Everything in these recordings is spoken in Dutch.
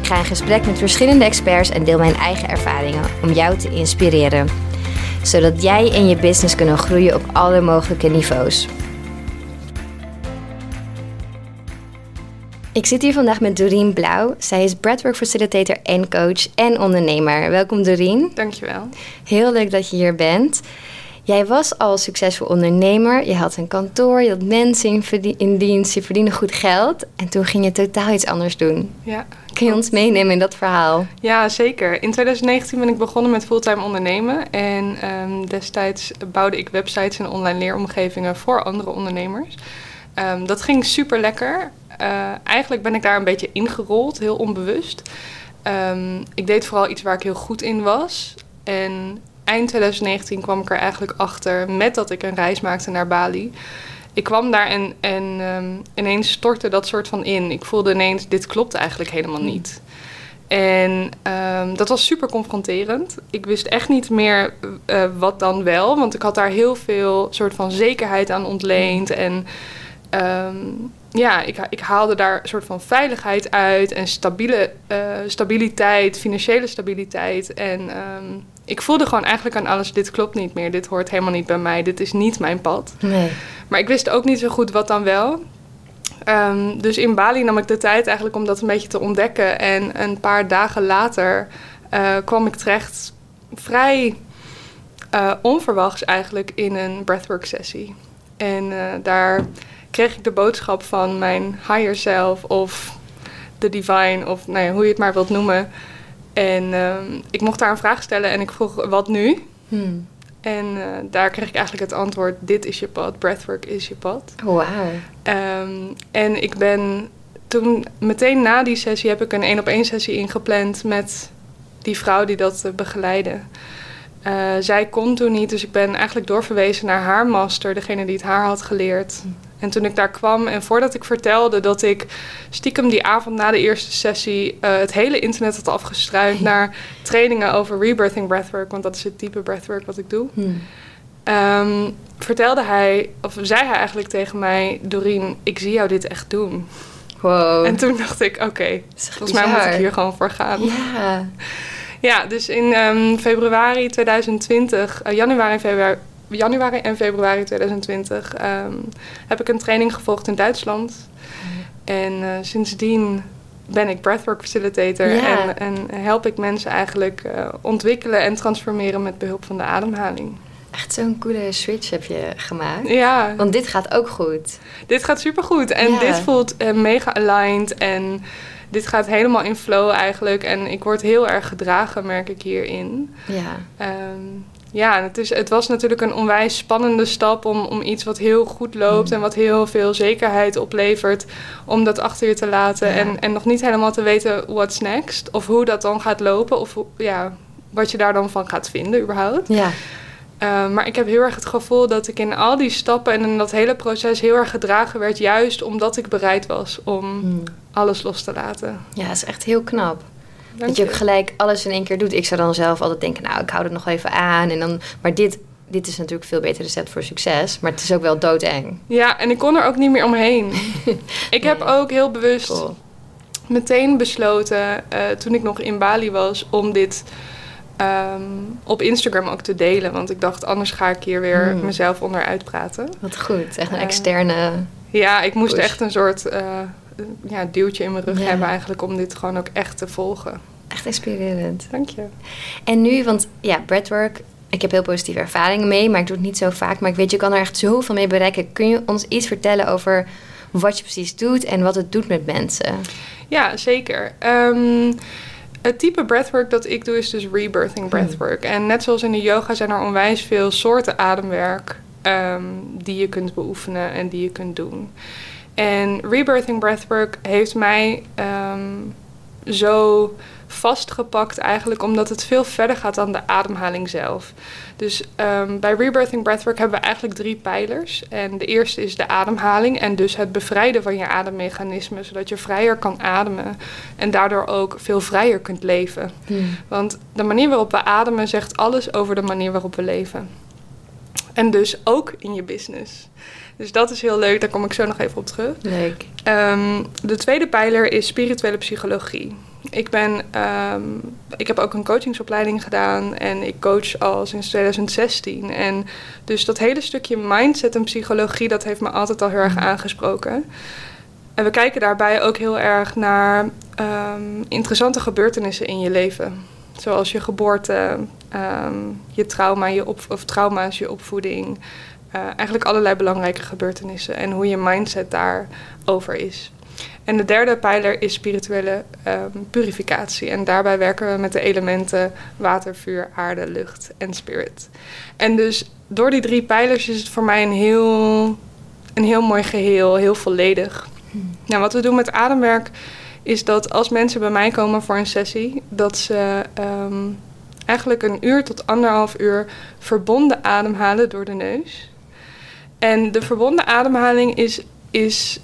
Ik ga in gesprek met verschillende experts en deel mijn eigen ervaringen om jou te inspireren. Zodat jij en je business kunnen groeien op alle mogelijke niveaus. Ik zit hier vandaag met Doreen Blauw. Zij is breathwork facilitator en coach en ondernemer. Welkom Doreen. Dankjewel. Heel leuk dat je hier bent. Jij was al succesvol ondernemer. Je had een kantoor, je had mensen in, dienst, je verdiende goed geld. En toen ging je totaal iets anders doen. Ja. Kun je ons meenemen in dat verhaal? Ja, zeker. In 2019 ben ik begonnen met fulltime ondernemen. En um, destijds bouwde ik websites en online leeromgevingen voor andere ondernemers. Um, dat ging super lekker. Uh, eigenlijk ben ik daar een beetje ingerold, heel onbewust. Um, ik deed vooral iets waar ik heel goed in was. En eind 2019 kwam ik er eigenlijk achter met dat ik een reis maakte naar Bali. Ik kwam daar en, en um, ineens stortte dat soort van in. Ik voelde ineens, dit klopt eigenlijk helemaal niet. En um, dat was super confronterend. Ik wist echt niet meer uh, wat dan wel, want ik had daar heel veel soort van zekerheid aan ontleend. En um, ja, ik, ik, haalde daar een soort van veiligheid uit en stabiele, uh, stabiliteit, financiële stabiliteit. En um, ik voelde gewoon eigenlijk aan alles: dit klopt niet meer, dit hoort helemaal niet bij mij, dit is niet mijn pad. Nee. Maar ik wist ook niet zo goed wat dan wel. Um, dus in Bali nam ik de tijd eigenlijk om dat een beetje te ontdekken. En een paar dagen later uh, kwam ik terecht vrij uh, onverwachts eigenlijk in een breathwork sessie. En daar kreeg ik de boodschap van mijn higher self of de divine of nou ja, hoe je het maar wilt noemen. En um, ik mocht daar een vraag stellen en ik vroeg wat nu? Hmm. En uh, daar kreeg ik eigenlijk het antwoord: dit is je pad, breathwork is je pad. Oh, wow. Um, en ik ben toen meteen na die sessie heb ik een één op één sessie ingepland met die vrouw die dat uh, begeleidde. Uh, zij kon toen niet, dus ik ben eigenlijk doorverwezen naar haar master, degene die het haar had geleerd. Hmm. En toen ik daar kwam en voordat ik vertelde dat ik stiekem die avond na de eerste sessie uh, het hele internet had afgestruind naar trainingen over rebirthing breathwork, want dat is het type breathwork wat ik doe. Hmm. Um, vertelde hij, of zei hij eigenlijk tegen mij, Doreen, ik zie jou dit echt doen. Wow. En toen dacht ik, oké, okay, volgens mij moet ik hier gewoon voor gaan. Ja. Ja, dus in um, februari 2020, uh, januari en februari, januari en februari 2020 um, heb ik een training gevolgd in Duitsland. En uh, sindsdien ben ik breathwork facilitator ja. en, en, help ik mensen eigenlijk uh, ontwikkelen en transformeren met behulp van de ademhaling. Echt zo'n coole switch heb je gemaakt. Ja. Want dit gaat ook goed. Dit gaat supergoed en Ja. dit voelt uh, mega aligned en dit gaat helemaal in flow eigenlijk. En ik word heel erg gedragen, merk ik hierin. Ja. Um, ja, het, is, het was natuurlijk een onwijs spannende stap om, om iets wat heel goed loopt Mm. en wat heel veel zekerheid oplevert, om dat achter je te laten Ja. en, en nog niet helemaal te weten what's next of hoe dat dan gaat lopen of ja, wat je daar dan van gaat vinden überhaupt. Ja. Uh, maar ik heb heel erg het gevoel dat ik in al die stappen en in dat hele proces heel erg gedragen werd, juist omdat ik bereid was om Hmm. alles los te laten. Ja, dat is echt heel knap. Dat je ook gelijk alles in één keer doet. Ik zou dan zelf altijd denken, nou, ik hou het nog even aan. En dan, maar dit, dit is natuurlijk veel beter recept voor succes. Maar het is ook wel doodeng. Ja, en ik kon er ook niet meer omheen. ik heb Nee. ook heel bewust Cool. meteen besloten, uh, toen ik nog in Bali was, om dit um, op Instagram ook te delen. Want ik dacht, anders ga ik hier weer Hmm. mezelf onder uitpraten. Wat goed. Echt een Eh, externe... Ja, ik moest Push. echt een soort uh, ja, duwtje in mijn rug Ja. hebben eigenlijk om dit gewoon ook echt te volgen. Echt inspirerend. Dank je. En nu, want ja, breathwork... Ik heb heel positieve ervaringen mee, maar ik doe het niet zo vaak. Maar ik weet, je kan er echt zoveel mee bereiken. Kun je ons iets vertellen over wat je precies doet en wat het doet met mensen? Ja, zeker. Um, het type breathwork dat ik doe is dus rebirthing breathwork. En net zoals in de yoga zijn er onwijs veel soorten ademwerk um, die je kunt beoefenen en die je kunt doen. En rebirthing breathwork heeft mij um, zo vastgepakt eigenlijk, omdat het veel verder gaat dan de ademhaling zelf. Dus ehm, bij Rebirthing Breathwork hebben we eigenlijk drie pijlers. En de eerste is de ademhaling en dus het bevrijden van je ademmechanismen, zodat je vrijer kan ademen en daardoor ook veel vrijer kunt leven. Hmm. Want de manier waarop we ademen zegt alles over de manier waarop we leven. En dus ook in je business. Dus dat is heel leuk, daar kom ik zo nog even op terug. Leuk. Ehm, de tweede pijler is spirituele psychologie. Ik, ben, ehm, ik heb ook een coachingsopleiding gedaan en ik coach al sinds 2016. En dus dat hele stukje mindset en psychologie, dat heeft me altijd al heel erg aangesproken. En we kijken daarbij ook heel erg naar ehm, interessante gebeurtenissen in je leven. Zoals je geboorte, je trauma, je op, of trauma's, je opvoeding. Eh, eigenlijk allerlei belangrijke gebeurtenissen en hoe je mindset daarover is. En de derde pijler is spirituele ehm, purificatie. En daarbij werken we met de elementen water, vuur, aarde, lucht en spirit. En dus door die drie pijlers is het voor mij een heel, een heel mooi geheel, heel volledig. Nou, wat we doen met ademwerk is dat als mensen bij mij komen voor een sessie, dat ze ehm, eigenlijk een uur tot anderhalf uur verbonden ademhalen door de neus. En de verbonden ademhaling is, is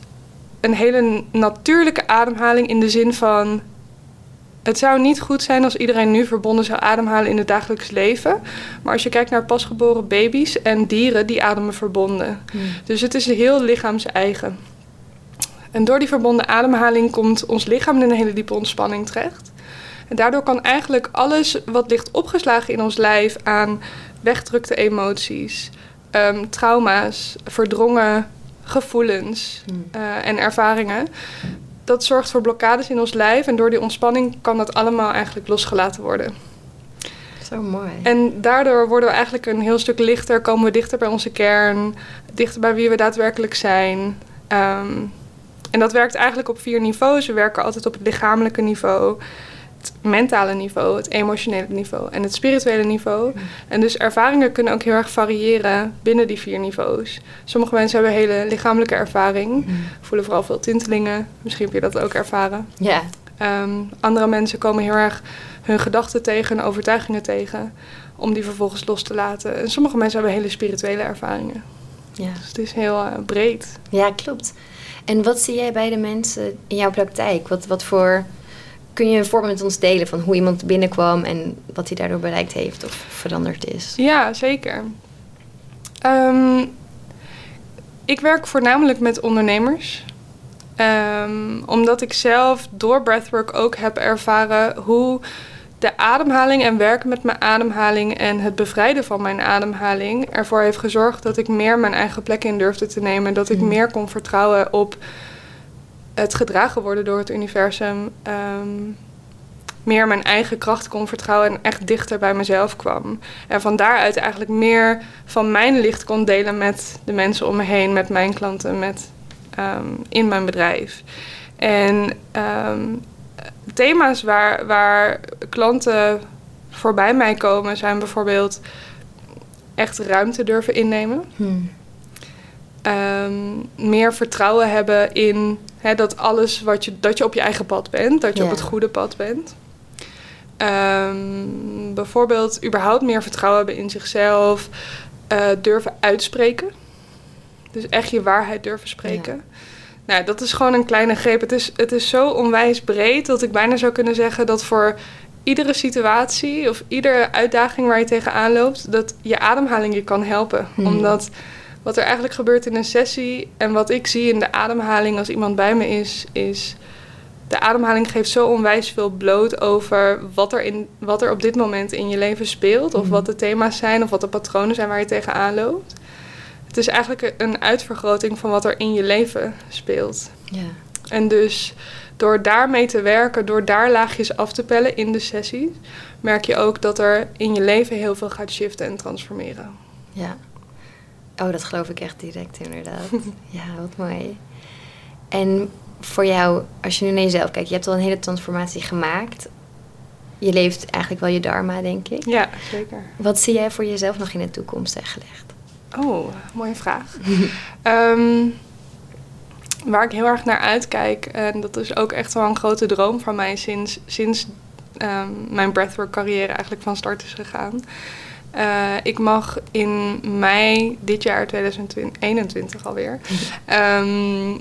een hele natuurlijke ademhaling in de zin van. Het zou niet goed zijn als iedereen nu verbonden zou ademhalen in het dagelijks leven. Maar als je kijkt naar pasgeboren baby's en dieren, die ademen verbonden. Dus het is heel lichaams-eigen. En door die verbonden ademhaling komt ons lichaam in een hele diepe ontspanning terecht. En daardoor kan eigenlijk alles wat ligt opgeslagen in ons lijf aan wegdrukte emoties, ehm, trauma's, verdrongen gevoelens uh, en ervaringen. Dat zorgt voor blokkades in ons lijf en door die ontspanning kan dat allemaal eigenlijk losgelaten worden. Zo mooi. En daardoor worden we eigenlijk een heel stuk lichter, komen we dichter bij onze kern, dichter bij wie we daadwerkelijk zijn. Um, en dat werkt eigenlijk op vier niveaus. We werken altijd op het lichamelijke niveau, het mentale niveau, het emotionele niveau en het spirituele niveau. En dus ervaringen kunnen ook heel erg variëren binnen die vier niveaus. Sommige mensen hebben hele lichamelijke ervaring, voelen vooral veel tintelingen. Misschien heb je dat ook ervaren. Ja. Um, andere mensen komen heel erg hun gedachten tegen en overtuigingen tegen, om die vervolgens los te laten. En sommige mensen hebben hele spirituele ervaringen. Ja. Dus het is heel uh, breed. Ja, klopt. En wat zie jij bij de mensen in jouw praktijk? Wat, wat voor. Kun je een voorbeeld met ons delen van hoe iemand binnenkwam en wat hij daardoor bereikt heeft of veranderd is? Ja, zeker. Um, ik werk voornamelijk met ondernemers. Um, omdat ik zelf door breathwork ook heb ervaren hoe de ademhaling en werken met mijn ademhaling en het bevrijden van mijn ademhaling ervoor heeft gezorgd dat ik meer mijn eigen plek in durfde te nemen. Dat ik meer kon vertrouwen op het gedragen worden door het universum. Um, meer mijn eigen kracht kon vertrouwen en echt dichter bij mezelf kwam. En van daaruit eigenlijk meer van mijn licht kon delen met de mensen om me heen, met mijn klanten, met, um, in mijn bedrijf. En um, thema's waar, waar klanten voorbij mij komen zijn bijvoorbeeld echt ruimte durven innemen. Hmm. Um, meer vertrouwen hebben in hè, dat alles wat je, dat je op je eigen pad bent, dat je op het goede pad bent. Um, bijvoorbeeld überhaupt meer vertrouwen hebben in zichzelf, uh, durven uitspreken. Dus echt je waarheid durven spreken. Ja. Nou, dat is gewoon een kleine greep. Het is, het is zo onwijs breed dat ik bijna zou kunnen zeggen dat voor iedere situatie of iedere uitdaging waar je tegenaan loopt, dat je ademhaling je kan helpen. Hmm. Omdat wat er eigenlijk gebeurt in een sessie en wat ik zie in de ademhaling als iemand bij me is, is de ademhaling geeft zo onwijs veel bloot over wat er, in, wat er op dit moment in je leven speelt. Of hmm. wat de thema's zijn of wat de patronen zijn waar je tegenaan loopt. Het is eigenlijk een uitvergroting van wat er in je leven speelt. Ja. En dus door daarmee te werken, door daar laagjes af te pellen in de sessies, merk je ook dat er in je leven heel veel gaat shiften en transformeren. Ja. Oh, dat geloof ik echt direct inderdaad. ja, wat mooi. En voor jou, als je nu naar jezelf kijkt, je hebt al een hele transformatie gemaakt. Je leeft eigenlijk wel je dharma, denk ik. Ja, zeker. Wat zie jij voor jezelf nog in de toekomst weggelegd? Oh, mooie vraag. um, waar ik heel erg naar uitkijk, en dat is ook echt wel een grote droom van mij sinds, sinds ehm, mijn breathwork carrière eigenlijk van start is gegaan. Uh, ik mag in mei dit jaar 2021 alweer um,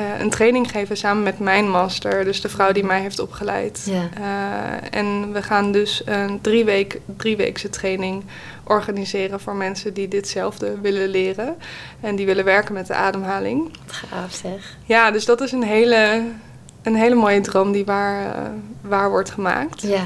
uh, een training geven samen met mijn master, dus de vrouw die mij heeft opgeleid. Ja. Uh, en we gaan dus een drie, week, drieweekse training organiseren voor mensen die ditzelfde willen leren en die willen werken met de ademhaling. Wat gaaf zeg. Ja, dus dat is een hele, een hele mooie droom die waar, waar wordt gemaakt. Ja.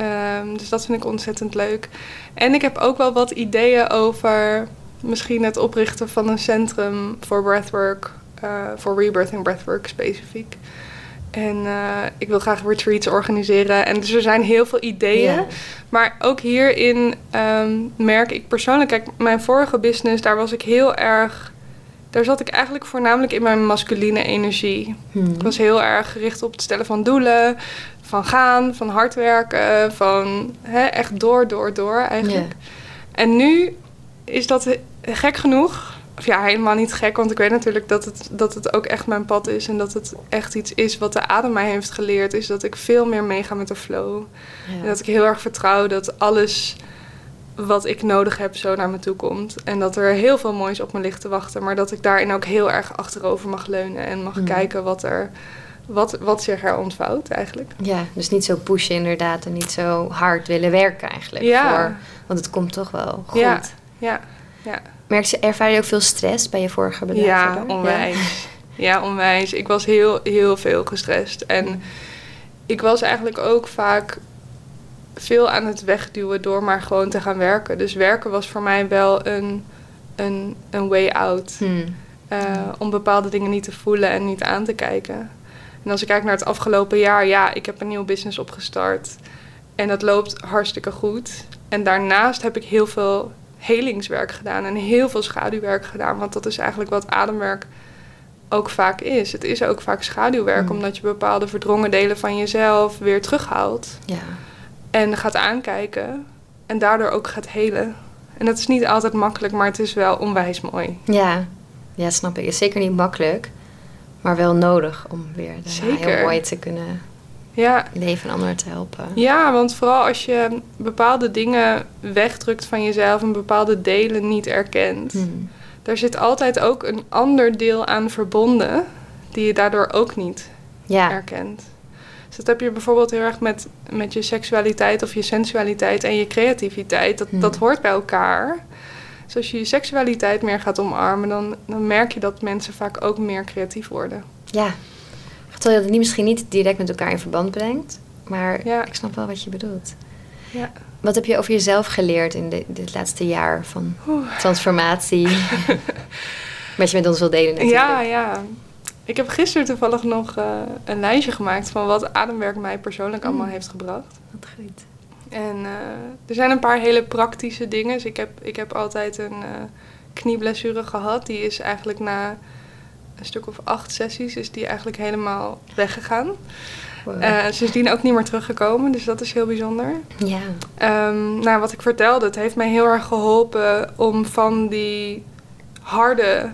Um, dus dat vind ik ontzettend leuk. En ik heb ook wel wat ideeën over misschien het oprichten van een centrum voor breathwork uh, voor Rebirth en Breathwork specifiek. En uh, ik wil graag retreats organiseren. En dus er zijn heel veel ideeën. Maar ook hierin um, merk ik persoonlijk... Kijk, mijn vorige business, daar was ik heel erg... Daar zat ik eigenlijk voornamelijk in mijn masculine energie. Hmm. Ik was heel erg gericht op het stellen van doelen. Van gaan, van hard werken. Van hè, echt door, door, door eigenlijk. Ja. En nu is dat gek genoeg of ja, helemaal niet gek, want ik weet natuurlijk dat het, dat het ook echt mijn pad is. En dat het echt iets is wat de adem mij heeft geleerd. Is dat ik veel meer meega met de flow. Ja. En dat ik heel erg vertrouw dat alles wat ik nodig heb zo naar me toe komt. En dat er heel veel moois op me ligt te wachten. Maar dat ik daarin ook heel erg achterover mag leunen. En mag Mm. kijken wat, er, wat, wat zich er ontvouwt eigenlijk. Ja, dus niet zo pushen inderdaad en niet zo hard willen werken eigenlijk. Ja. Voor, want het komt toch wel goed. Ja, ja, ja. Merk je, ervaar je ook veel stress bij je vorige bedrijf? Ja, verder? onwijs. Ja, onwijs. Ik was heel, heel veel gestrest. En ik was eigenlijk ook vaak veel aan het wegduwen door maar gewoon te gaan werken. Dus werken was voor mij wel een, een, een way out. Hmm. Uh, om bepaalde dingen niet te voelen en niet aan te kijken. En als ik kijk naar het afgelopen jaar, ja, ik heb een nieuw business opgestart. En dat loopt hartstikke goed. En daarnaast heb ik heel veel helingswerk gedaan en heel veel schaduwwerk gedaan. Want dat is eigenlijk wat ademwerk ook vaak is. Het is ook vaak schaduwwerk, Mm. omdat je bepaalde verdrongen delen van jezelf weer terughaalt. Ja. En gaat aankijken en daardoor ook gaat helen. En dat is niet altijd makkelijk, maar het is wel onwijs mooi. Ja. ja, snap ik. Is zeker niet makkelijk, maar wel nodig om weer Zeker. heel mooi te kunnen Ja, leven en anderen te helpen. Ja, want vooral als je bepaalde dingen wegdrukt van jezelf en bepaalde delen niet erkent, Hmm. daar zit altijd ook een ander deel aan verbonden die je daardoor ook niet Ja, erkent. Dus dat heb je bijvoorbeeld heel erg met, met je seksualiteit of je sensualiteit en je creativiteit. Dat, Hmm. dat hoort bij elkaar. Dus als je je seksualiteit meer gaat omarmen, dan, dan merk je dat mensen vaak ook meer creatief worden. ja. Terwijl je het niet, misschien niet direct met elkaar in verband brengt, maar Ja. ik snap wel wat je bedoelt. Ja. Wat heb je over jezelf geleerd in de- dit laatste jaar van Oeh. transformatie? wat je met ons wil delen natuurlijk. Ja, ja. Ik heb gisteren toevallig nog eh, een lijstje gemaakt van wat ademwerk mij persoonlijk allemaal Mm. heeft gebracht. Wat goed. En eh, er zijn een paar hele praktische dingen. Dus ik heb, ik heb altijd een eh, knieblessure gehad. Die is eigenlijk na een stuk of acht sessies is die eigenlijk helemaal weggegaan. Wow. Eh sindsdien ook niet meer teruggekomen, dus dat is heel bijzonder. ja. Ehm, nou, wat ik vertelde, het heeft mij heel erg geholpen om van die harde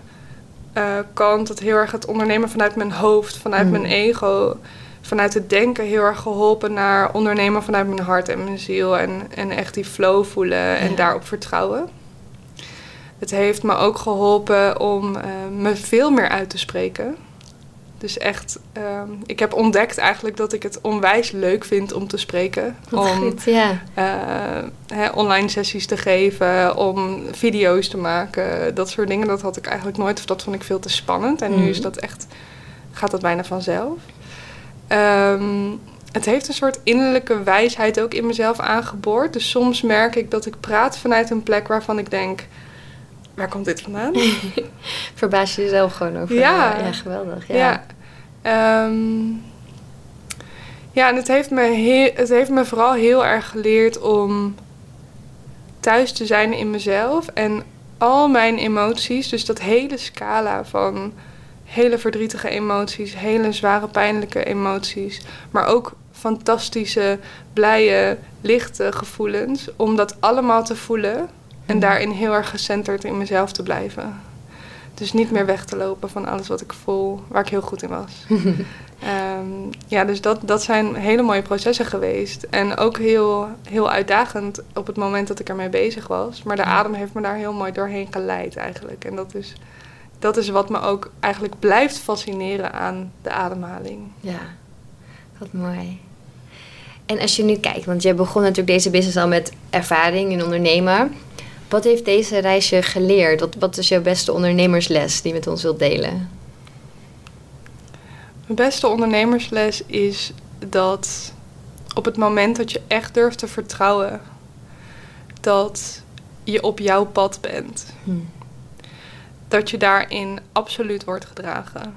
eh, kant, het heel erg het ondernemen vanuit mijn hoofd, vanuit Mm. mijn ego, vanuit het denken, heel erg geholpen naar ondernemen vanuit mijn hart en mijn ziel en, en echt die flow voelen en Ja. daarop vertrouwen. Het heeft me ook geholpen om eh, me veel meer uit te spreken. Dus echt, ehm, ik heb ontdekt eigenlijk dat ik het onwijs leuk vind om te spreken. Wat om goed, ja. eh, online sessies te geven, om video's te maken, dat soort dingen. Dat had ik eigenlijk nooit, of dat vond ik veel te spannend. En nu Mhm. is dat echt, gaat dat bijna vanzelf. Ehm, het heeft een soort innerlijke wijsheid ook in mezelf aangeboord. Dus soms merk ik dat ik praat vanuit een plek waarvan ik denk, waar komt dit vandaan? Verbaas je jezelf gewoon over. Ja. ja geweldig. Ja. Ja. Ehm, ja, en het heeft, me heel, het heeft me vooral heel erg geleerd om thuis te zijn in mezelf. En al mijn emoties, dus dat hele scala van hele verdrietige emoties, hele zware pijnlijke emoties, maar ook fantastische, blije, lichte gevoelens, om dat allemaal te voelen en Mhm. daarin heel erg gecenterd in mezelf te blijven. Dus niet meer weg te lopen van alles wat ik voel, waar ik heel goed in was. Ehm, ja, dus dat, dat zijn hele mooie processen geweest. En ook heel, heel uitdagend op het moment dat ik ermee bezig was. Maar de adem heeft me daar heel mooi doorheen geleid eigenlijk. En dat is, dat is wat me ook eigenlijk blijft fascineren aan de ademhaling. Ja, wat mooi. En als je nu kijkt, want je begon natuurlijk deze business al met ervaring in ondernemen. Wat heeft deze reis je geleerd? Wat, wat is jouw beste ondernemersles die je met ons wilt delen? Mijn beste ondernemersles is dat op het moment dat je echt durft te vertrouwen, dat je op jouw pad bent. Hmm. Dat je daarin absoluut wordt gedragen.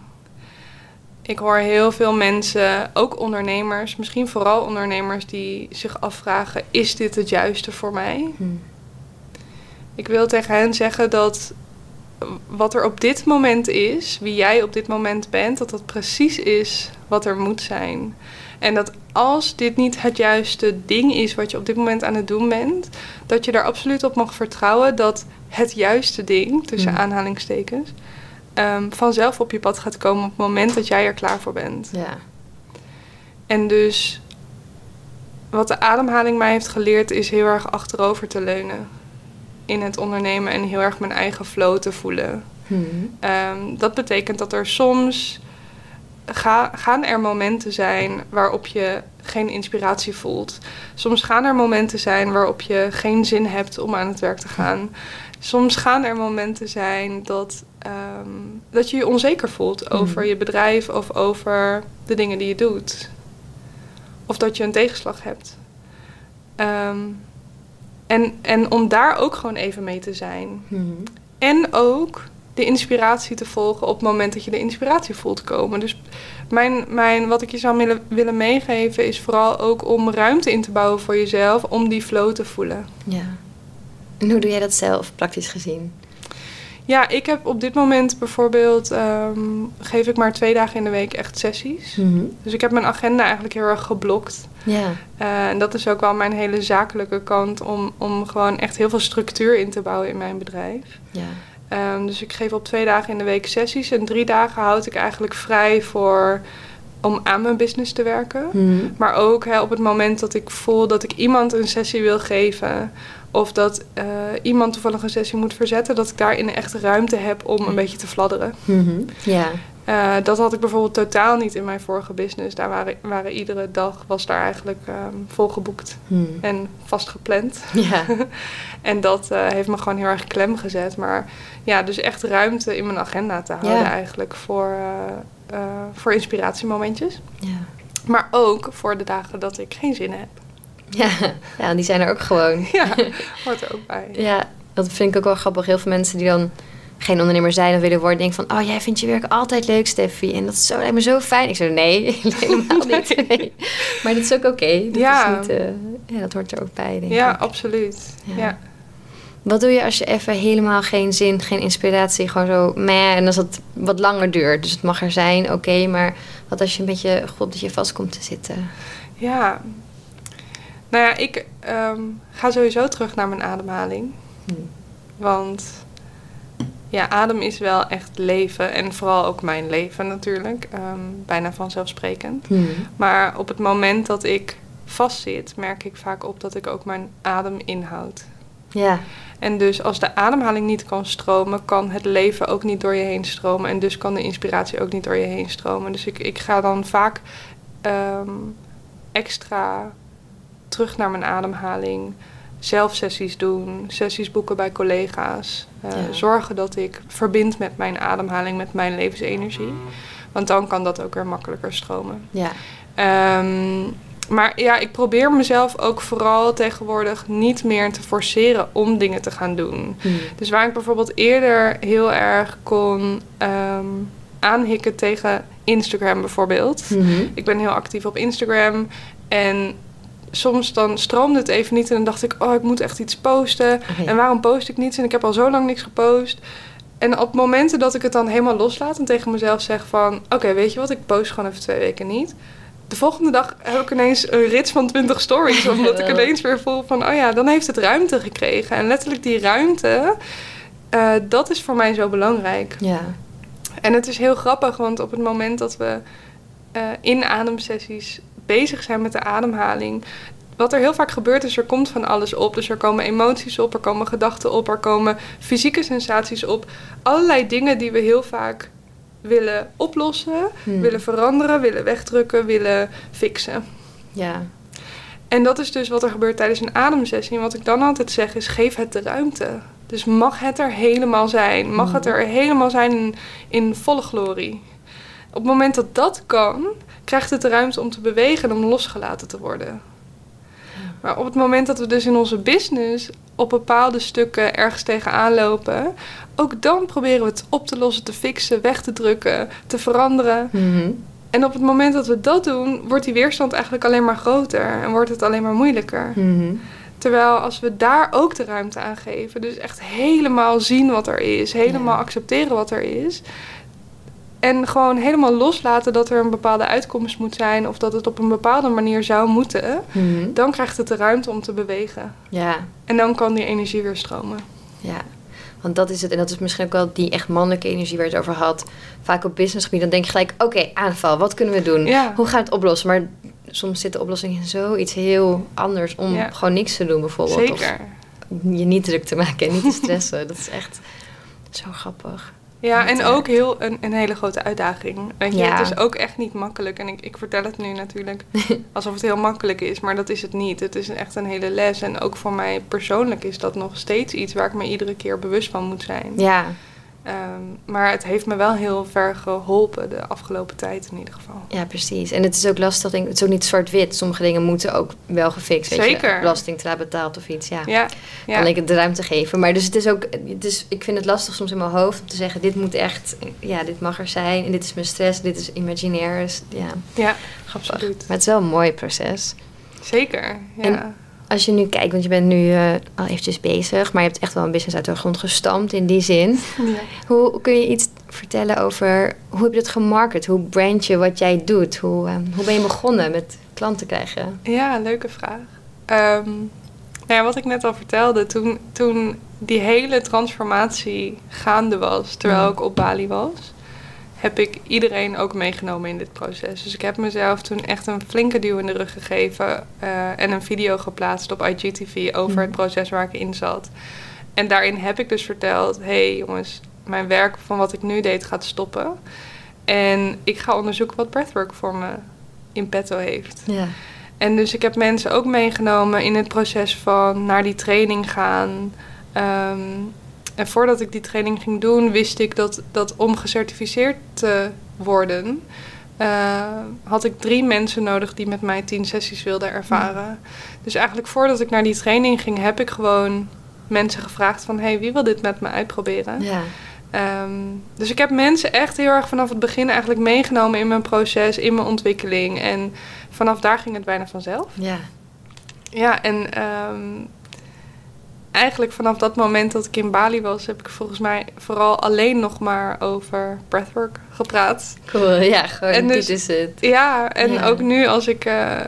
Ik hoor heel veel mensen, ook ondernemers, misschien vooral ondernemers, die zich afvragen: is dit het juiste voor mij? Hmm. Ik wil tegen hen zeggen dat wat er op dit moment is, wie jij op dit moment bent, dat dat precies is wat er moet zijn. En dat als dit niet het juiste ding is wat je op dit moment aan het doen bent, dat je daar absoluut op mag vertrouwen dat het juiste ding, tussen hmm. aanhalingstekens, um, vanzelf op je pad gaat komen op het moment dat jij er klaar voor bent. Ja. En dus wat de ademhaling mij heeft geleerd, is heel erg achterover te leunen in het ondernemen en heel erg mijn eigen flow te voelen. Hmm. Ehm, dat betekent dat er soms ga, gaan er momenten zijn waarop je geen inspiratie voelt. Soms gaan er momenten zijn waarop je geen zin hebt om aan het werk te gaan. Soms gaan er momenten zijn dat, ehm, dat je je onzeker voelt hmm. over je bedrijf of over de dingen die je doet. Of dat je een tegenslag hebt. Um, en, en om daar ook gewoon even mee te zijn. Mhm. En ook de inspiratie te volgen op het moment dat je de inspiratie voelt komen. Dus mijn, mijn, wat ik je zou willen, willen meegeven is vooral ook om ruimte in te bouwen voor jezelf om die flow te voelen. Ja. En hoe doe jij dat zelf, praktisch gezien? Ja, ik heb op dit moment bijvoorbeeld, ehm, geef ik maar twee dagen in de week echt sessies. Mhm. Dus ik heb mijn agenda eigenlijk heel erg geblokt. Ja. Uh, en dat is ook wel mijn hele zakelijke kant om, om gewoon echt heel veel structuur in te bouwen in mijn bedrijf. Ja. Um, dus ik geef op twee dagen in de week sessies en drie dagen houd ik eigenlijk vrij voor om aan mijn business te werken. Mhm. Maar ook hè, op het moment dat ik voel dat ik iemand een sessie wil geven of dat uh, iemand toevallig een sessie moet verzetten, dat ik daarin echt ruimte heb om een beetje te fladderen. Mhm. Ja. Uh, dat had ik bijvoorbeeld totaal niet in mijn vorige business. Daar waren, waren iedere dag was daar eigenlijk um, volgeboekt hmm. en vastgepland. Ja. en dat uh, heeft me gewoon heel erg klem gezet. Maar ja, dus echt ruimte in mijn agenda te houden eigenlijk voor, uh, voor inspiratiemomentjes. Ja. Maar ook voor de dagen dat ik geen zin heb. Ja, ja die zijn er ook gewoon. ja, hoort er ook bij. Ja, dat vind ik ook wel grappig. Heel veel mensen die dan geen ondernemer zijn of willen worden, denk van, oh, jij vindt je werk altijd leuk, Steffi. En dat is zo, lijkt me zo fijn. Ik zei, nee, helemaal niet. Nee. Maar dat is ook oké. Dat ja. uh, ja, dat hoort er ook bij, denk ja, ik. Absoluut. Ja. Wat doe je als je even helemaal geen zin, geen inspiratie, gewoon zo, meh, en als het wat langer duurt? Dus het mag er zijn, oké, maar wat als je een beetje, god, dat je vast komt te zitten? Ja, nou ja, ik um, ga sowieso terug naar mijn ademhaling. Hm. Want ja, adem is wel echt leven. En vooral ook mijn leven natuurlijk. Um, bijna vanzelfsprekend. Hmm. Maar op het moment dat ik vastzit, merk ik vaak op dat ik ook mijn adem inhoud. Ja. En dus als de ademhaling niet kan stromen, kan het leven ook niet door je heen stromen. En dus kan de inspiratie ook niet door je heen stromen. Dus ik, ik ga dan vaak um, extra terug naar mijn ademhaling zelf sessies doen, sessies boeken bij collega's. Uh, Zorgen dat ik verbind met mijn ademhaling, met mijn levensenergie. Want dan kan dat ook weer makkelijker stromen. Ja. Um, maar ja, ik probeer mezelf ook vooral tegenwoordig niet meer te forceren om dingen te gaan doen. Hmm. Dus waar ik bijvoorbeeld eerder heel erg kon um, aanhikken tegen Instagram bijvoorbeeld. Hmm. Ik ben heel actief op Instagram en soms dan stroomde het even niet en dan dacht ik, oh, ik moet echt iets posten. En waarom post ik niets? En ik heb al zo lang niks gepost. En op momenten dat ik het dan helemaal loslaat en tegen mezelf zeg van... oké, weet je wat, ik post gewoon even twee weken niet. De volgende dag heb ik ineens een rits van 20 stories. Omdat ik ineens weer voel van, oh ja, dan heeft het ruimte gekregen. En letterlijk die ruimte, uh, dat is voor mij zo belangrijk. Ja. En het is heel grappig, want op het moment dat we uh, in ademsessies bezig zijn met de ademhaling. Wat er heel vaak gebeurt is, er komt van alles op. Dus er komen emoties op, er komen gedachten op, er komen fysieke sensaties op. Allerlei dingen die we heel vaak willen oplossen, hmm. willen veranderen, willen wegdrukken, willen fixen. Ja. En dat is dus wat er gebeurt tijdens een ademsessie. En wat ik dan altijd zeg is, geef het de ruimte. Dus mag het er helemaal zijn. Mag het hmm. er helemaal zijn in, in volle glorie. Op het moment dat dat kan, krijgt het de ruimte om te bewegen en om losgelaten te worden. Maar op het moment dat we dus in onze business op bepaalde stukken ergens tegenaan lopen, ook dan proberen we het op te lossen, te fixen, weg te drukken, te veranderen. Mhm. En op het moment dat we dat doen, wordt die weerstand eigenlijk alleen maar groter en wordt het alleen maar moeilijker. Mhm. Terwijl als we daar ook de ruimte aan geven, dus echt helemaal zien wat er is, helemaal accepteren wat er is, en gewoon helemaal loslaten dat er een bepaalde uitkomst moet zijn of dat het op een bepaalde manier zou moeten. Mhm. Dan krijgt het de ruimte om te bewegen. Ja. En dan kan die energie weer stromen. Ja. Want dat is het. En dat is misschien ook wel die echt mannelijke energie waar je het over had. Vaak op businessgebied, dan denk je gelijk... oké, aanval, wat kunnen we doen? Ja. Hoe gaan we het oplossen? Maar soms zit de oplossing in zoiets heel anders... om gewoon niks te doen bijvoorbeeld. Zeker. Of je niet druk te maken en niet te stressen. dat is echt zo grappig. Ja, en ook heel een, een hele grote uitdaging. Weet je, het is ook echt niet makkelijk. En ik, ik vertel het nu natuurlijk alsof het heel makkelijk is, maar dat is het niet. Het is echt een hele les. En ook voor mij persoonlijk is dat nog steeds iets waar ik me iedere keer bewust van moet zijn. Ja, Ehm, maar het heeft me wel heel ver geholpen de afgelopen tijd in ieder geval. Ja, precies. En het is ook lastig, denk, het is ook niet zwart-wit. Sommige dingen moeten ook wel gefixt. Weet Zeker. Je, belastingtra betaald of iets, ja. Ja, ja. Kan ik het de ruimte geven. Maar dus het is ook, het is, ik vind het lastig soms in mijn hoofd om te zeggen... dit moet echt, ja, dit mag er zijn. En dit is mijn stress, dit is imaginair. Dus, ja, ja grappig. absoluut. Maar het is wel een mooi proces. Zeker, ja. En als je nu kijkt, want je bent nu uh, al eventjes bezig, maar je hebt echt wel een business uit de grond gestampt in die zin. Ja. Hoe kun je iets vertellen over hoe heb je het gemarket? Hoe brand je wat jij doet? Hoe, uh, hoe ben je begonnen met klanten krijgen? Ja, leuke vraag. Um, nou ja, wat ik net al vertelde, toen, toen die hele transformatie gaande was, terwijl ik op Bali was, heb ik iedereen ook meegenomen in dit proces. Dus ik heb mezelf toen echt een flinke duw in de rug gegeven uh, en een video geplaatst op IGTV over mm. het proces waar ik in zat. En daarin heb ik dus verteld: hé hey jongens, mijn werk van wat ik nu deed gaat stoppen. En ik ga onderzoeken wat breathwork voor me in petto heeft. Ja. En dus ik heb mensen ook meegenomen in het proces van naar die training gaan. Um, en voordat ik die training ging doen, wist ik dat, dat om gecertificeerd te worden, uh, had ik drie mensen nodig die met mij tien sessies wilden ervaren. Dus eigenlijk voordat ik naar die training ging, heb ik gewoon mensen gevraagd van, hey, wie wil dit met me uitproberen? Ja. Um, dus ik heb mensen echt heel erg vanaf het begin eigenlijk meegenomen in mijn proces, in mijn ontwikkeling. En vanaf daar ging het bijna vanzelf. Ja. Ja, en um, eigenlijk vanaf dat moment dat ik in Bali was, heb ik volgens mij vooral alleen nog maar over breathwork gepraat. Cool, ja, gewoon en dus, dit is het. Ja, en ja. ook nu als ik, uh,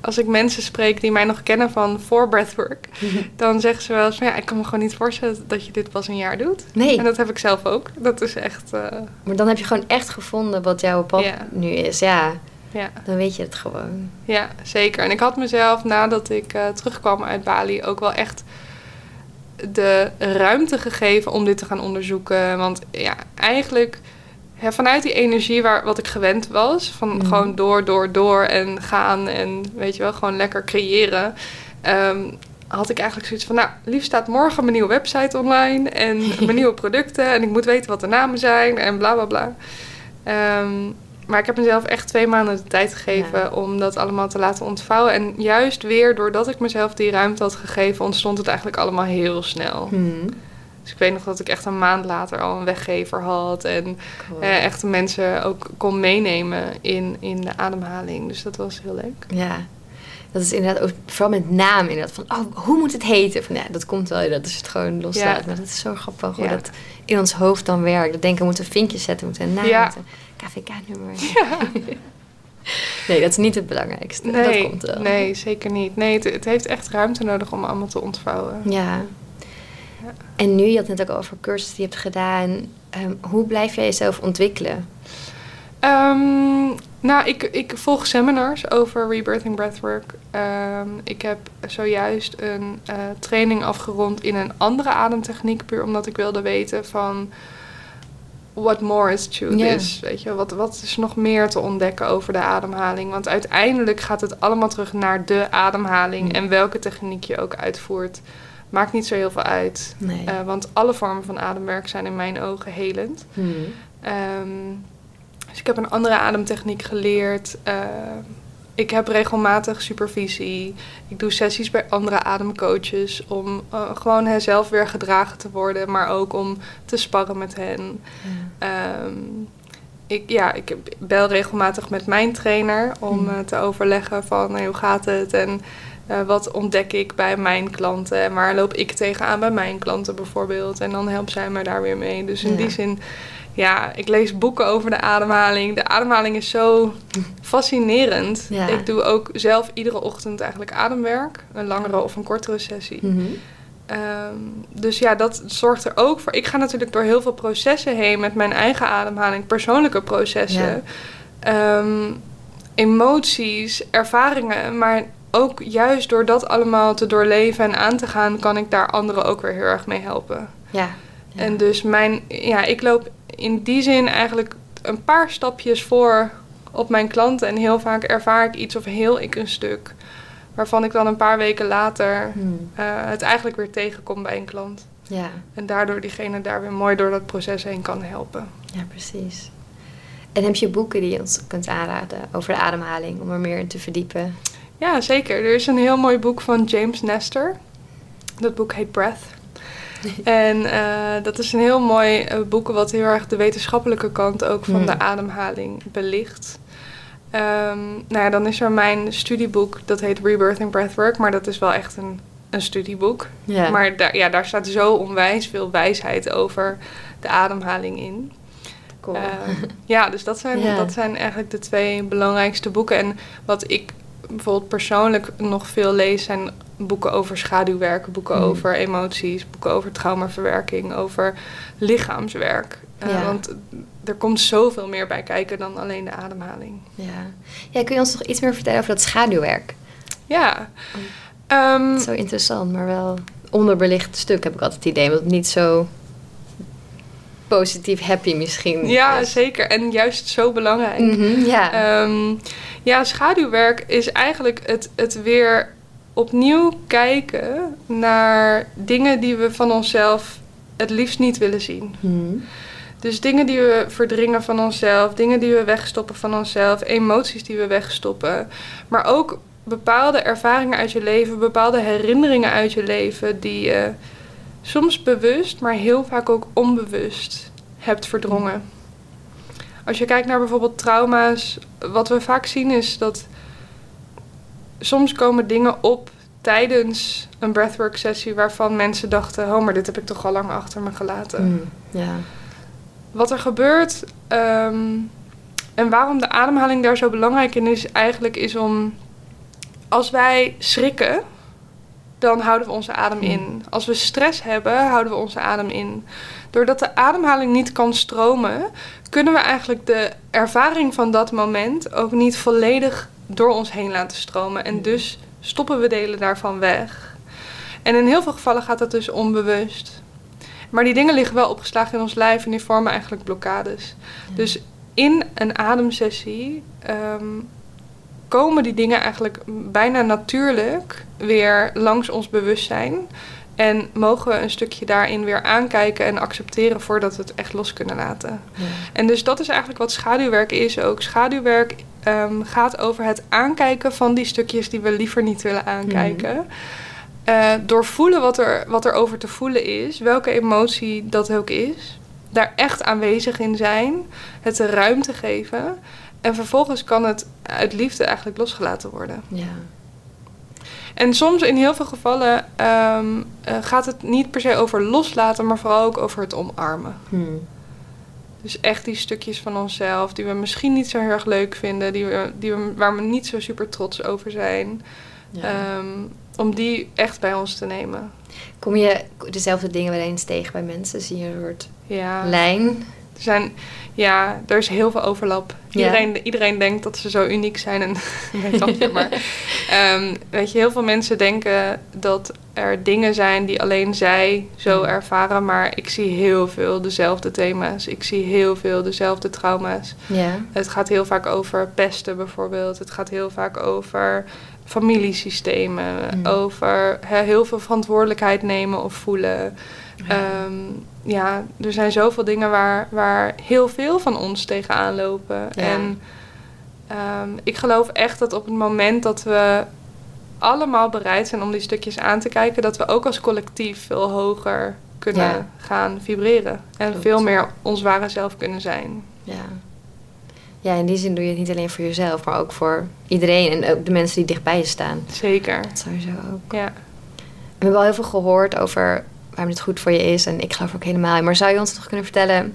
als ik mensen spreek die mij nog kennen van voor breathwork, dan zeggen ze wel eens van ja, ik kan me gewoon niet voorstellen dat je dit pas een jaar doet. Nee. En dat heb ik zelf ook. Dat is echt... Uh, maar dan heb je gewoon echt gevonden wat jouw pad nu is, ja. ja. Dan weet je het gewoon. Ja, zeker. En ik had mezelf nadat ik uh, terugkwam uit Bali ook wel echt de ruimte gegeven om dit te gaan onderzoeken. Want ja, eigenlijk ja, vanuit die energie waar, wat ik gewend was, van Mhm. gewoon door, door, door en gaan en weet je wel, gewoon lekker creëren. ehm, had ik eigenlijk zoiets van, nou, liefst staat morgen mijn nieuwe website online en mijn nieuwe producten en ik moet weten wat de namen zijn en bla bla bla. Ehm, maar ik heb mezelf echt twee maanden de tijd gegeven Ja. om dat allemaal te laten ontvouwen. En juist weer doordat ik mezelf die ruimte had gegeven, ontstond het eigenlijk allemaal heel snel. Hmm. Dus ik weet nog dat ik echt een maand later al een weggever had. En Cool. eh, echt de mensen ook kon meenemen in, in de ademhaling. Dus dat was heel leuk. Ja, dat is inderdaad ook vooral met naam inderdaad van oh hoe moet het heten? Van ja, dat komt wel, dat is het gewoon loslaten. Ja. Maar dat is zo grappig hoe Ja. dat in ons hoofd dan werkt. Dat denken we moeten vinkjes zetten, we moeten een naam, Ja. KVK-nummer. nee, dat is niet het belangrijkste. Nee, dat komt wel. nee zeker niet. Nee, het, het heeft echt ruimte nodig om allemaal te ontvouwen. Ja. Ja. En nu, je had het net ook over cursussen die je hebt gedaan. Ehm, hoe blijf jij jezelf ontwikkelen? Ehm, Nou, ik, ik volg seminars over rebirthing breathwork. Ehm, ik heb zojuist een uh, training afgerond in een andere ademtechniek, puur omdat ik wilde weten van what more is to yeah. this. Weet je, wat, wat is nog meer te ontdekken over de ademhaling? Want uiteindelijk gaat het allemaal terug naar de ademhaling mm. en welke techniek je ook uitvoert. Maakt niet zo heel veel uit. Nee. Uh, want alle vormen van ademwerk zijn in mijn ogen helend. Mm. Um, dus ik heb een andere ademtechniek geleerd. Uh, ik heb regelmatig supervisie. Ik doe sessies bij andere ademcoaches om uh, gewoon zelf weer gedragen te worden, maar ook om te sparren met hen. Ja. Um, ik, ja, ik bel regelmatig met mijn trainer om uh, te overleggen van hey, hoe gaat het en uh, wat ontdek ik bij mijn klanten en waar loop ik tegenaan bij mijn klanten bijvoorbeeld. En dan helpt zij me daar weer mee. Dus in Ja. die zin, ja, ik lees boeken over de ademhaling. De ademhaling is zo fascinerend. Ja. Ik doe ook zelf iedere ochtend eigenlijk ademwerk. Een langere of een kortere sessie. Mhm. Ehm, dus ja, dat zorgt er ook voor. Ik ga natuurlijk door heel veel processen heen met mijn eigen ademhaling, persoonlijke processen, Ehm, emoties, ervaringen. Maar ook juist door dat allemaal te doorleven en aan te gaan, kan ik daar anderen ook weer heel erg mee helpen. Ja. Ja. En dus mijn, ja, ik loop in die zin eigenlijk een paar stapjes voor op mijn klanten. En heel vaak ervaar ik iets of heel ik een stuk. Waarvan ik dan een paar weken later Hmm. eh, het eigenlijk weer tegenkom bij een klant. Ja. En daardoor diegene daar weer mooi door dat proces heen kan helpen. ja, precies. En heb je boeken die je ons kunt aanraden over de ademhaling om er meer in te verdiepen? Ja, zeker. Er is een heel mooi boek van James Nestor. Dat boek heet Breath. en eh, dat is een heel mooi eh, boek wat heel erg de wetenschappelijke kant ook van Hmm. de ademhaling belicht. Ehm, nou ja, dan is er mijn studieboek, dat heet Rebirthing Breathwork, maar dat is wel echt een, een studieboek. Maar daar, ja, daar staat zo onwijs veel wijsheid over de ademhaling in. cool. Ehm, ja, dus dat zijn, dat zijn eigenlijk de twee belangrijkste boeken. En wat ik bijvoorbeeld persoonlijk nog veel lees, zijn boeken over schaduwwerken, boeken Hmm. over emoties, boeken over traumaverwerking, over lichaamswerk. Ja. Want er komt zoveel meer bij kijken dan alleen de ademhaling. ja. ja, kun je ons nog iets meer vertellen over dat schaduwwerk? Ja. Ehm, Zo interessant, maar wel onderbelicht stuk heb ik altijd het idee. Want niet zo positief happy misschien. ja, is. zeker. En juist zo belangrijk. Mhm, ja. Ehm, ja, schaduwwerk is eigenlijk het, het weer opnieuw kijken naar dingen die we van onszelf het liefst niet willen zien. Mhm. Dus dingen die we verdringen van onszelf, dingen die we wegstoppen van onszelf, emoties die we wegstoppen. Maar ook bepaalde ervaringen uit je leven, bepaalde herinneringen uit je leven die je soms bewust, maar heel vaak ook onbewust hebt verdrongen. Als je kijkt naar bijvoorbeeld trauma's, wat we vaak zien is dat soms komen dingen op tijdens een breathwork sessie waarvan mensen dachten, oh maar dit heb ik toch al lang achter me gelaten ja. wat er gebeurt ehm, en waarom de ademhaling daar zo belangrijk in is, eigenlijk is om als wij schrikken, dan houden we onze adem in. Als we stress hebben, houden we onze adem in. Doordat de ademhaling niet kan stromen, kunnen we eigenlijk de ervaring van dat moment ook niet volledig door ons heen laten stromen. En dus stoppen we delen daarvan weg. En in heel veel gevallen gaat dat dus onbewust. Maar die dingen liggen wel opgeslagen in ons lijf en die vormen eigenlijk blokkades. Dus in een ademsessie ehm, komen die dingen eigenlijk bijna natuurlijk weer langs ons bewustzijn. En mogen we een stukje daarin weer aankijken en accepteren voordat we het echt los kunnen laten. Ja. En dus dat is eigenlijk wat schaduwwerk is ook. Schaduwwerk ehm, gaat over het aankijken van die stukjes die we liever niet willen aankijken. Eh, door voelen wat er, wat er over te voelen is, welke emotie dat ook is. Daar echt aanwezig in zijn, het de ruimte geven. En vervolgens kan het uit liefde eigenlijk losgelaten worden. Ja. En soms in heel veel gevallen ehm, eh, gaat het niet per se over loslaten, maar vooral ook over het omarmen. Mhm. Dus echt die stukjes van onszelf die we misschien niet zo heel erg leuk vinden, die we, die we, waar we niet zo super trots over zijn. Ja. Ehm, om die echt bij ons te nemen. Kom je dezelfde dingen wel eens tegen bij mensen? Zie je een soort Ja. lijn? Er zijn, ja, er is heel veel overlap. Ja. Iedereen, iedereen denkt dat ze zo uniek zijn. En grapje, maar ehm, weet je, heel veel mensen denken dat er dingen zijn die alleen zij zo Mm. ervaren. Maar ik zie heel veel dezelfde thema's. Ik zie heel veel dezelfde trauma's. Ja. Het gaat heel vaak over pesten bijvoorbeeld. Het gaat heel vaak over familiesystemen. Mm. Over heel veel verantwoordelijkheid nemen of voelen. Ehm, ja, er zijn zoveel dingen waar, waar heel veel van ons tegenaan lopen. Ja. En ehm, ik geloof echt dat op het moment dat we allemaal bereid zijn om die stukjes aan te kijken, dat we ook als collectief veel hoger kunnen Ja. gaan vibreren. En Klopt. veel meer ons ware zelf kunnen zijn. Ja. Ja, in die zin doe je het niet alleen voor jezelf, maar ook voor iedereen en ook de mensen die dichtbij je staan. Zeker. Dat sowieso ook. Ja. We hebben al heel veel gehoord over waarom dit goed voor je is. En ik geloof ook helemaal in. Maar zou je ons nog kunnen vertellen...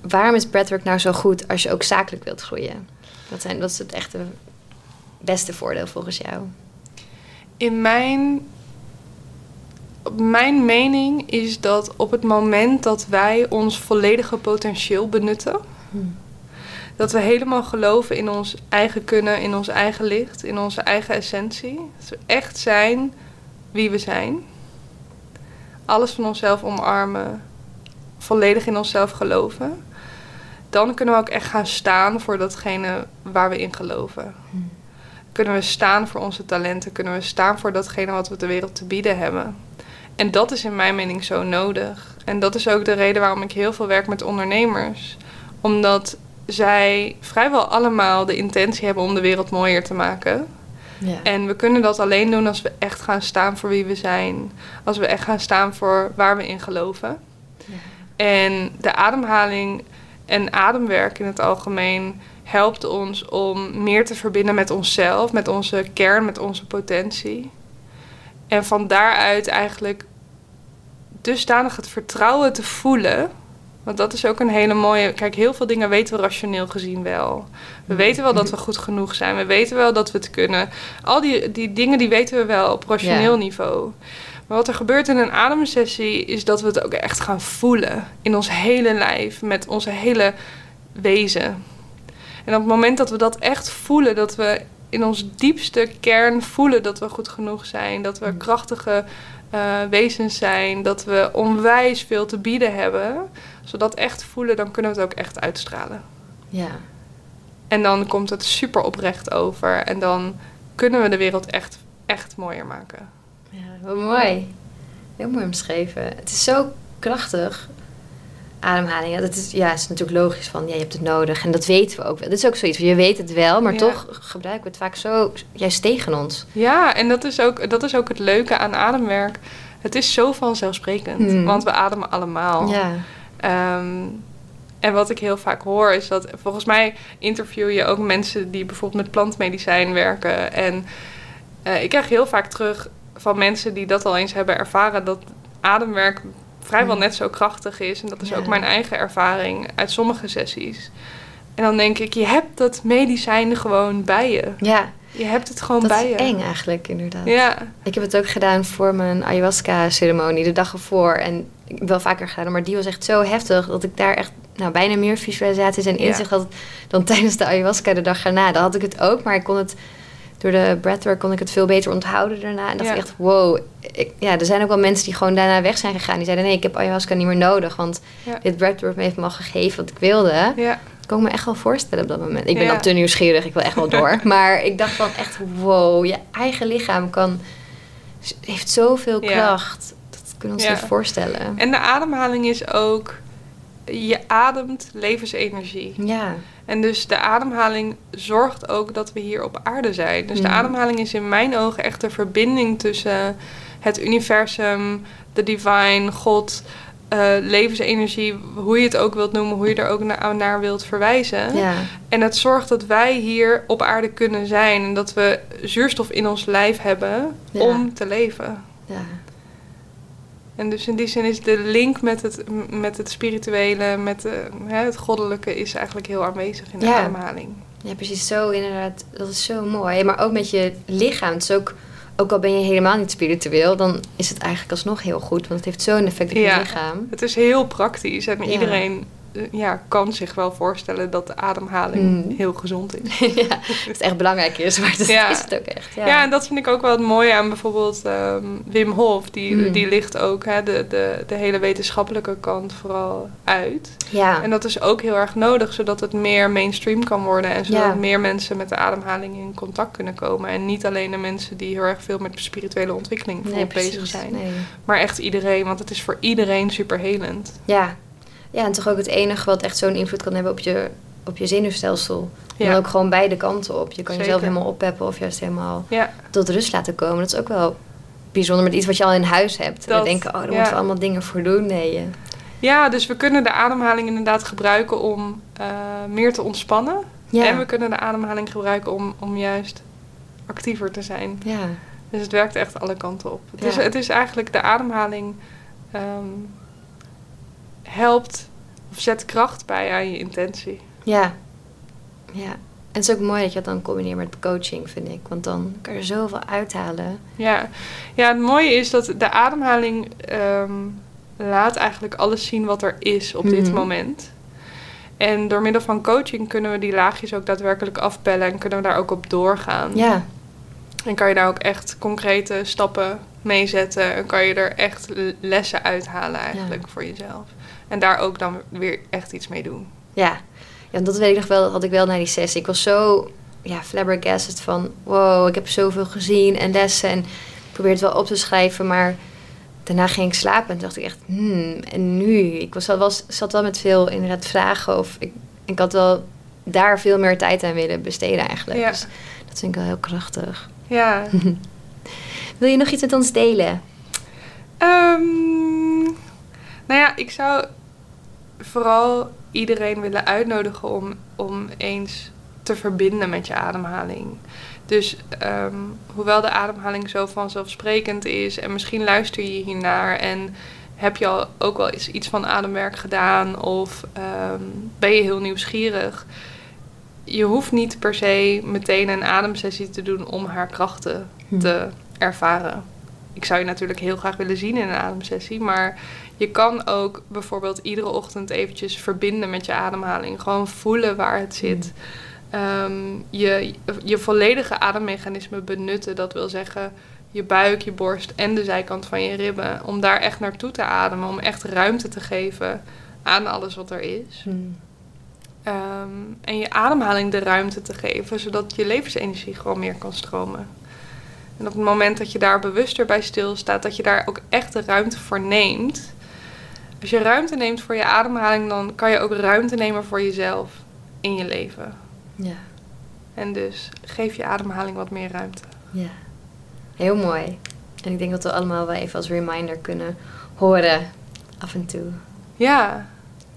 waarom is breathwork nou zo goed als je ook zakelijk wilt groeien? Wat, zijn, wat is het echte beste voordeel volgens jou? In mijn, mijn mening is dat op het moment dat wij ons volledige potentieel benutten, dat we helemaal geloven in ons eigen kunnen, in ons eigen licht, in onze eigen essentie, dat we echt zijn wie we zijn, alles van onszelf omarmen, volledig in onszelf geloven, dan kunnen we ook echt gaan staan voor datgene waar we in geloven kunnen we staan voor onze talenten, kunnen we staan voor datgene wat we de wereld te bieden hebben. En dat is in mijn mening zo nodig. En dat is ook de reden waarom ik heel veel werk met ondernemers. Omdat zij vrijwel allemaal de intentie hebben om de wereld mooier te maken. Ja. En we kunnen dat alleen doen als we echt gaan staan voor wie we zijn. Als we echt gaan staan voor waar we in geloven. Ja. En de ademhaling en ademwerk in het algemeen helpt ons om meer te verbinden met onszelf, met onze kern, met onze potentie. En van daaruit eigenlijk dusdanig het vertrouwen te voelen. Want dat is ook een hele mooie. Kijk, heel veel dingen weten we rationeel gezien wel. We weten wel dat we goed genoeg zijn. We weten wel dat we het kunnen. Al die, die dingen die weten we wel op rationeel Ja. niveau. Maar wat er gebeurt in een ademsessie is dat we het ook echt gaan voelen. In ons hele lijf, met onze hele wezen. En op het moment dat we dat echt voelen, dat we in ons diepste kern voelen dat we goed genoeg zijn, dat we Mm. krachtige eh, wezens zijn, dat we onwijs veel te bieden hebben, als we dat echt voelen, dan kunnen we het ook echt uitstralen. ja. En dan komt het super oprecht over en dan kunnen we de wereld echt, echt mooier maken. Ja, wat mooi. Heel mooi omschreven. Het is zo krachtig. Ademhaling, ja, dat is, ja, is natuurlijk logisch van, ja, je hebt het nodig. En dat weten we ook wel. Dat is ook zoiets, je weet het wel, maar Ja. toch gebruiken we het vaak zo, juist tegen ons. Ja, en dat is ook, dat is ook het leuke aan ademwerk. Het is zo vanzelfsprekend, Hmm. want we ademen allemaal. Ja, Ehm, en wat ik heel vaak hoor is dat volgens mij interview je ook mensen die bijvoorbeeld met plantmedicijn werken. En eh, ik krijg heel vaak terug van mensen die dat al eens hebben ervaren dat ademwerk vrijwel Mm. net zo krachtig is. En dat is Ja. ook mijn eigen ervaring uit sommige sessies. En dan denk ik, je hebt dat medicijn gewoon bij je. ja Je hebt het gewoon dat bij is je. eng eigenlijk, inderdaad. Ja, Ik heb het ook gedaan voor mijn ayahuasca-ceremonie de dag ervoor. En wel vaker gedaan, maar die was echt zo heftig dat ik daar echt nou, bijna meer visualisaties en Ja. inzicht had dan tijdens de ayahuasca de dag erna. Dan had ik het ook, maar ik kon het door de breathwork kon ik het veel beter onthouden daarna. En dacht Ja. ik echt, wow. Ik, ja, er zijn ook wel mensen die gewoon daarna weg zijn gegaan. Die zeiden, nee, ik heb ayahuasca niet meer nodig. Want Ja. dit breathwork heeft me al gegeven wat ik wilde. ja, Dat kon ik me echt wel voorstellen op dat moment. Ik ben dan te nieuwsgierig, ik wil echt wel door. maar ik dacht dan echt, wow, je eigen lichaam kan, heeft zoveel kracht. Kunnen ons Ja. niet voorstellen. en de ademhaling is ook, je ademt levensenergie. Ja, En dus de ademhaling zorgt ook dat we hier op aarde zijn. Dus de Mm. ademhaling is in mijn ogen echt de verbinding tussen het universum, de divine, God, eh, levensenergie, hoe je het ook wilt noemen, hoe je er ook na- naar wilt verwijzen. ja, En het zorgt dat wij hier op aarde kunnen zijn en dat we zuurstof in ons lijf hebben Ja. om te leven. ja. En dus in die zin is de link met het, met het spirituele, met de, hè, het goddelijke, is eigenlijk heel aanwezig in de Ja. ademhaling. Ja, precies. Zo inderdaad. Dat is zo mooi. Maar ook met je lichaam. Het is ook, ook al ben je helemaal niet spiritueel, dan is het eigenlijk alsnog heel goed. Want het heeft zo'n effect op Ja. je lichaam. Het is heel praktisch en Ja. iedereen eh, ja, kan zich wel voorstellen dat de ademhaling Mm. heel gezond is. ja, dat het echt belangrijk is, maar dat Ja. is het ook echt. Ja, Ja. en dat vind ik ook wel het mooie aan bijvoorbeeld ehm, Wim Hof. Die, Mm. die ligt ook hè, de, de, de hele wetenschappelijke kant vooral uit. ja. En dat is ook heel erg nodig, zodat het meer mainstream kan worden. En zodat Ja. meer mensen met de ademhaling in contact kunnen komen. En niet alleen de mensen die heel erg veel met spirituele ontwikkeling nee, bezig zijn. Nee. Maar echt iedereen, want het is voor iedereen superhelend. Ja. Ja, en toch ook het enige wat echt zo'n invloed kan hebben op je, op je zenuwstelsel. En Ja. dan ook gewoon beide kanten op. Je kan jezelf helemaal oppeppen of juist helemaal Ja, tot rust laten komen. Dat is ook wel bijzonder met iets wat je al in huis hebt. En Dat, we denken, oh, daar ja. moeten we allemaal dingen voor doen. Nee, ja dus we kunnen de ademhaling inderdaad gebruiken om eh, meer te ontspannen. ja. En we kunnen de ademhaling gebruiken om, om juist actiever te zijn. ja. Dus het werkt echt alle kanten op. Het, is, het is eigenlijk de ademhaling ehm, helpt of zet kracht bij aan je intentie. Ja. ja. En het is ook mooi dat je dat dan combineert met coaching, vind ik. Want dan kan je er zoveel uithalen. Ja, ja het mooie is dat de ademhaling ehm, laat eigenlijk alles zien wat er is op dit Mhm. moment. En door middel van coaching kunnen we die laagjes ook daadwerkelijk afpellen en kunnen we daar ook op doorgaan. Ja. En kan je daar ook echt concrete stappen mee zetten en kan je er echt lessen uithalen eigenlijk voor jezelf. En daar ook dan weer echt iets mee doen. Ja. Ja, dat weet ik nog wel, dat had ik wel na die sessie. Ik was zo ja, flabbergasted van... wow, ik heb zoveel gezien en lessen en ik probeer het wel op te schrijven... maar daarna ging ik slapen en dacht ik echt... hmm, en nu? Ik was, was, zat wel met veel inderdaad vragen of... Ik, ik had wel daar veel meer tijd aan willen besteden eigenlijk. Ja. Dus dat vind ik wel heel krachtig. Ja. Wil je nog iets met ons delen? Ehm, nou ja, ik zou vooral iedereen willen uitnodigen om, om eens te verbinden met je ademhaling. Dus ehm, hoewel de ademhaling zo vanzelfsprekend is en misschien luister je hiernaar en heb je al ook wel eens iets van ademwerk gedaan of ehm, ben je heel nieuwsgierig. Je hoeft niet per se meteen een ademsessie te doen om haar krachten Hm. te ervaren. Ik zou je natuurlijk heel graag willen zien in een ademsessie, maar je kan ook bijvoorbeeld iedere ochtend eventjes verbinden met je ademhaling. Gewoon voelen waar het zit. Ehm, je, je volledige ademmechanisme benutten, dat wil zeggen je buik, je borst en de zijkant van je ribben. Om daar echt naartoe te ademen, om echt ruimte te geven aan alles wat er is. Hmm. Ehm, en je ademhaling de ruimte te geven, zodat je levensenergie gewoon meer kan stromen. En op het moment dat je daar bewuster bij stilstaat, dat je daar ook echt de ruimte voor neemt. Als je ruimte neemt voor je ademhaling, dan kan je ook ruimte nemen voor jezelf in je leven. Ja. En dus geef je ademhaling wat meer ruimte. Ja, heel mooi. En ik denk dat we allemaal wel even als reminder kunnen horen af en toe. Ja,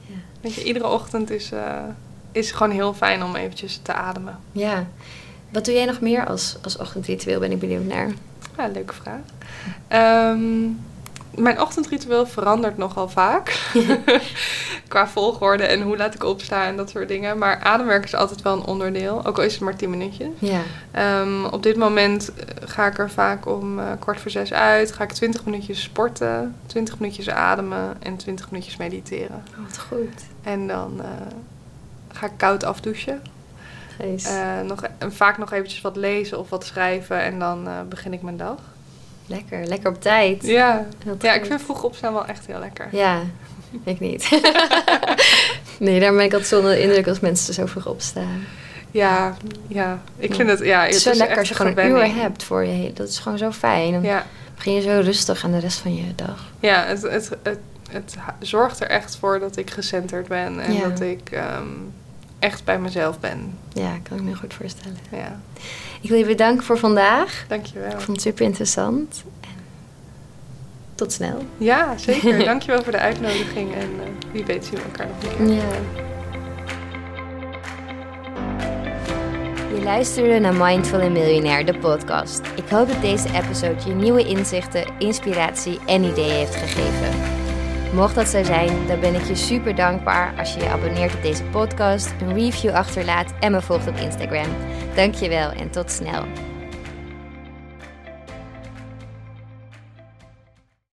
Ja, weet je, iedere ochtend is, eh, is gewoon heel fijn om eventjes te ademen. ja. Wat doe jij nog meer als, als ochtendritueel, ben ik benieuwd naar. Ja, leuke vraag. Ehm, mijn ochtendritueel verandert nogal vaak. Qua volgorde en hoe laat ik opstaan en dat soort dingen. Maar ademwerk is altijd wel een onderdeel, ook al is het maar 10 minuutjes. Ja, Ehm, op dit moment eh, ga ik er vaak om eh, kwart voor zes uit. Ga ik 20 minuutjes sporten, 20 minuutjes ademen en 20 minuutjes mediteren. oh, wat goed. En dan eh, ga ik koud afdouchen. Eh, nog, en vaak nog eventjes wat lezen of wat schrijven en dan eh, begin ik mijn dag. lekker, lekker op tijd. Ja, ja ik vind vroeg opstaan wel echt heel lekker. Ja, ik niet. nee, daar ben ik altijd zonder de indruk als mensen zo vroeg opstaan. Ja, ja. Ik vind het, ja, het is zo lekker als je gewoon een uur hebt voor je. Dat is gewoon zo fijn. Dan Ja, begin je zo rustig aan de rest van je dag. ja het, het, het, zorgt er echt voor dat ik gecenterd ben en Ja. dat ik ehm, echt bij mezelf ben. Ja, kan ik me heel goed voorstellen. Ja, Ik wil je bedanken voor vandaag. dankjewel. Ik vond het super interessant. En tot snel. Ja, zeker. dankjewel voor de uitnodiging en eh, wie weet zien we elkaar nog keer. Ja. Je luisterde naar Mindful en Miljonair, de podcast. Ik hoop dat deze episode je nieuwe inzichten, inspiratie en ideeën heeft gegeven. Mocht dat zo zijn, dan ben ik je super dankbaar als je je abonneert op deze podcast, een review achterlaat en me volgt op Instagram. Dankjewel en tot snel.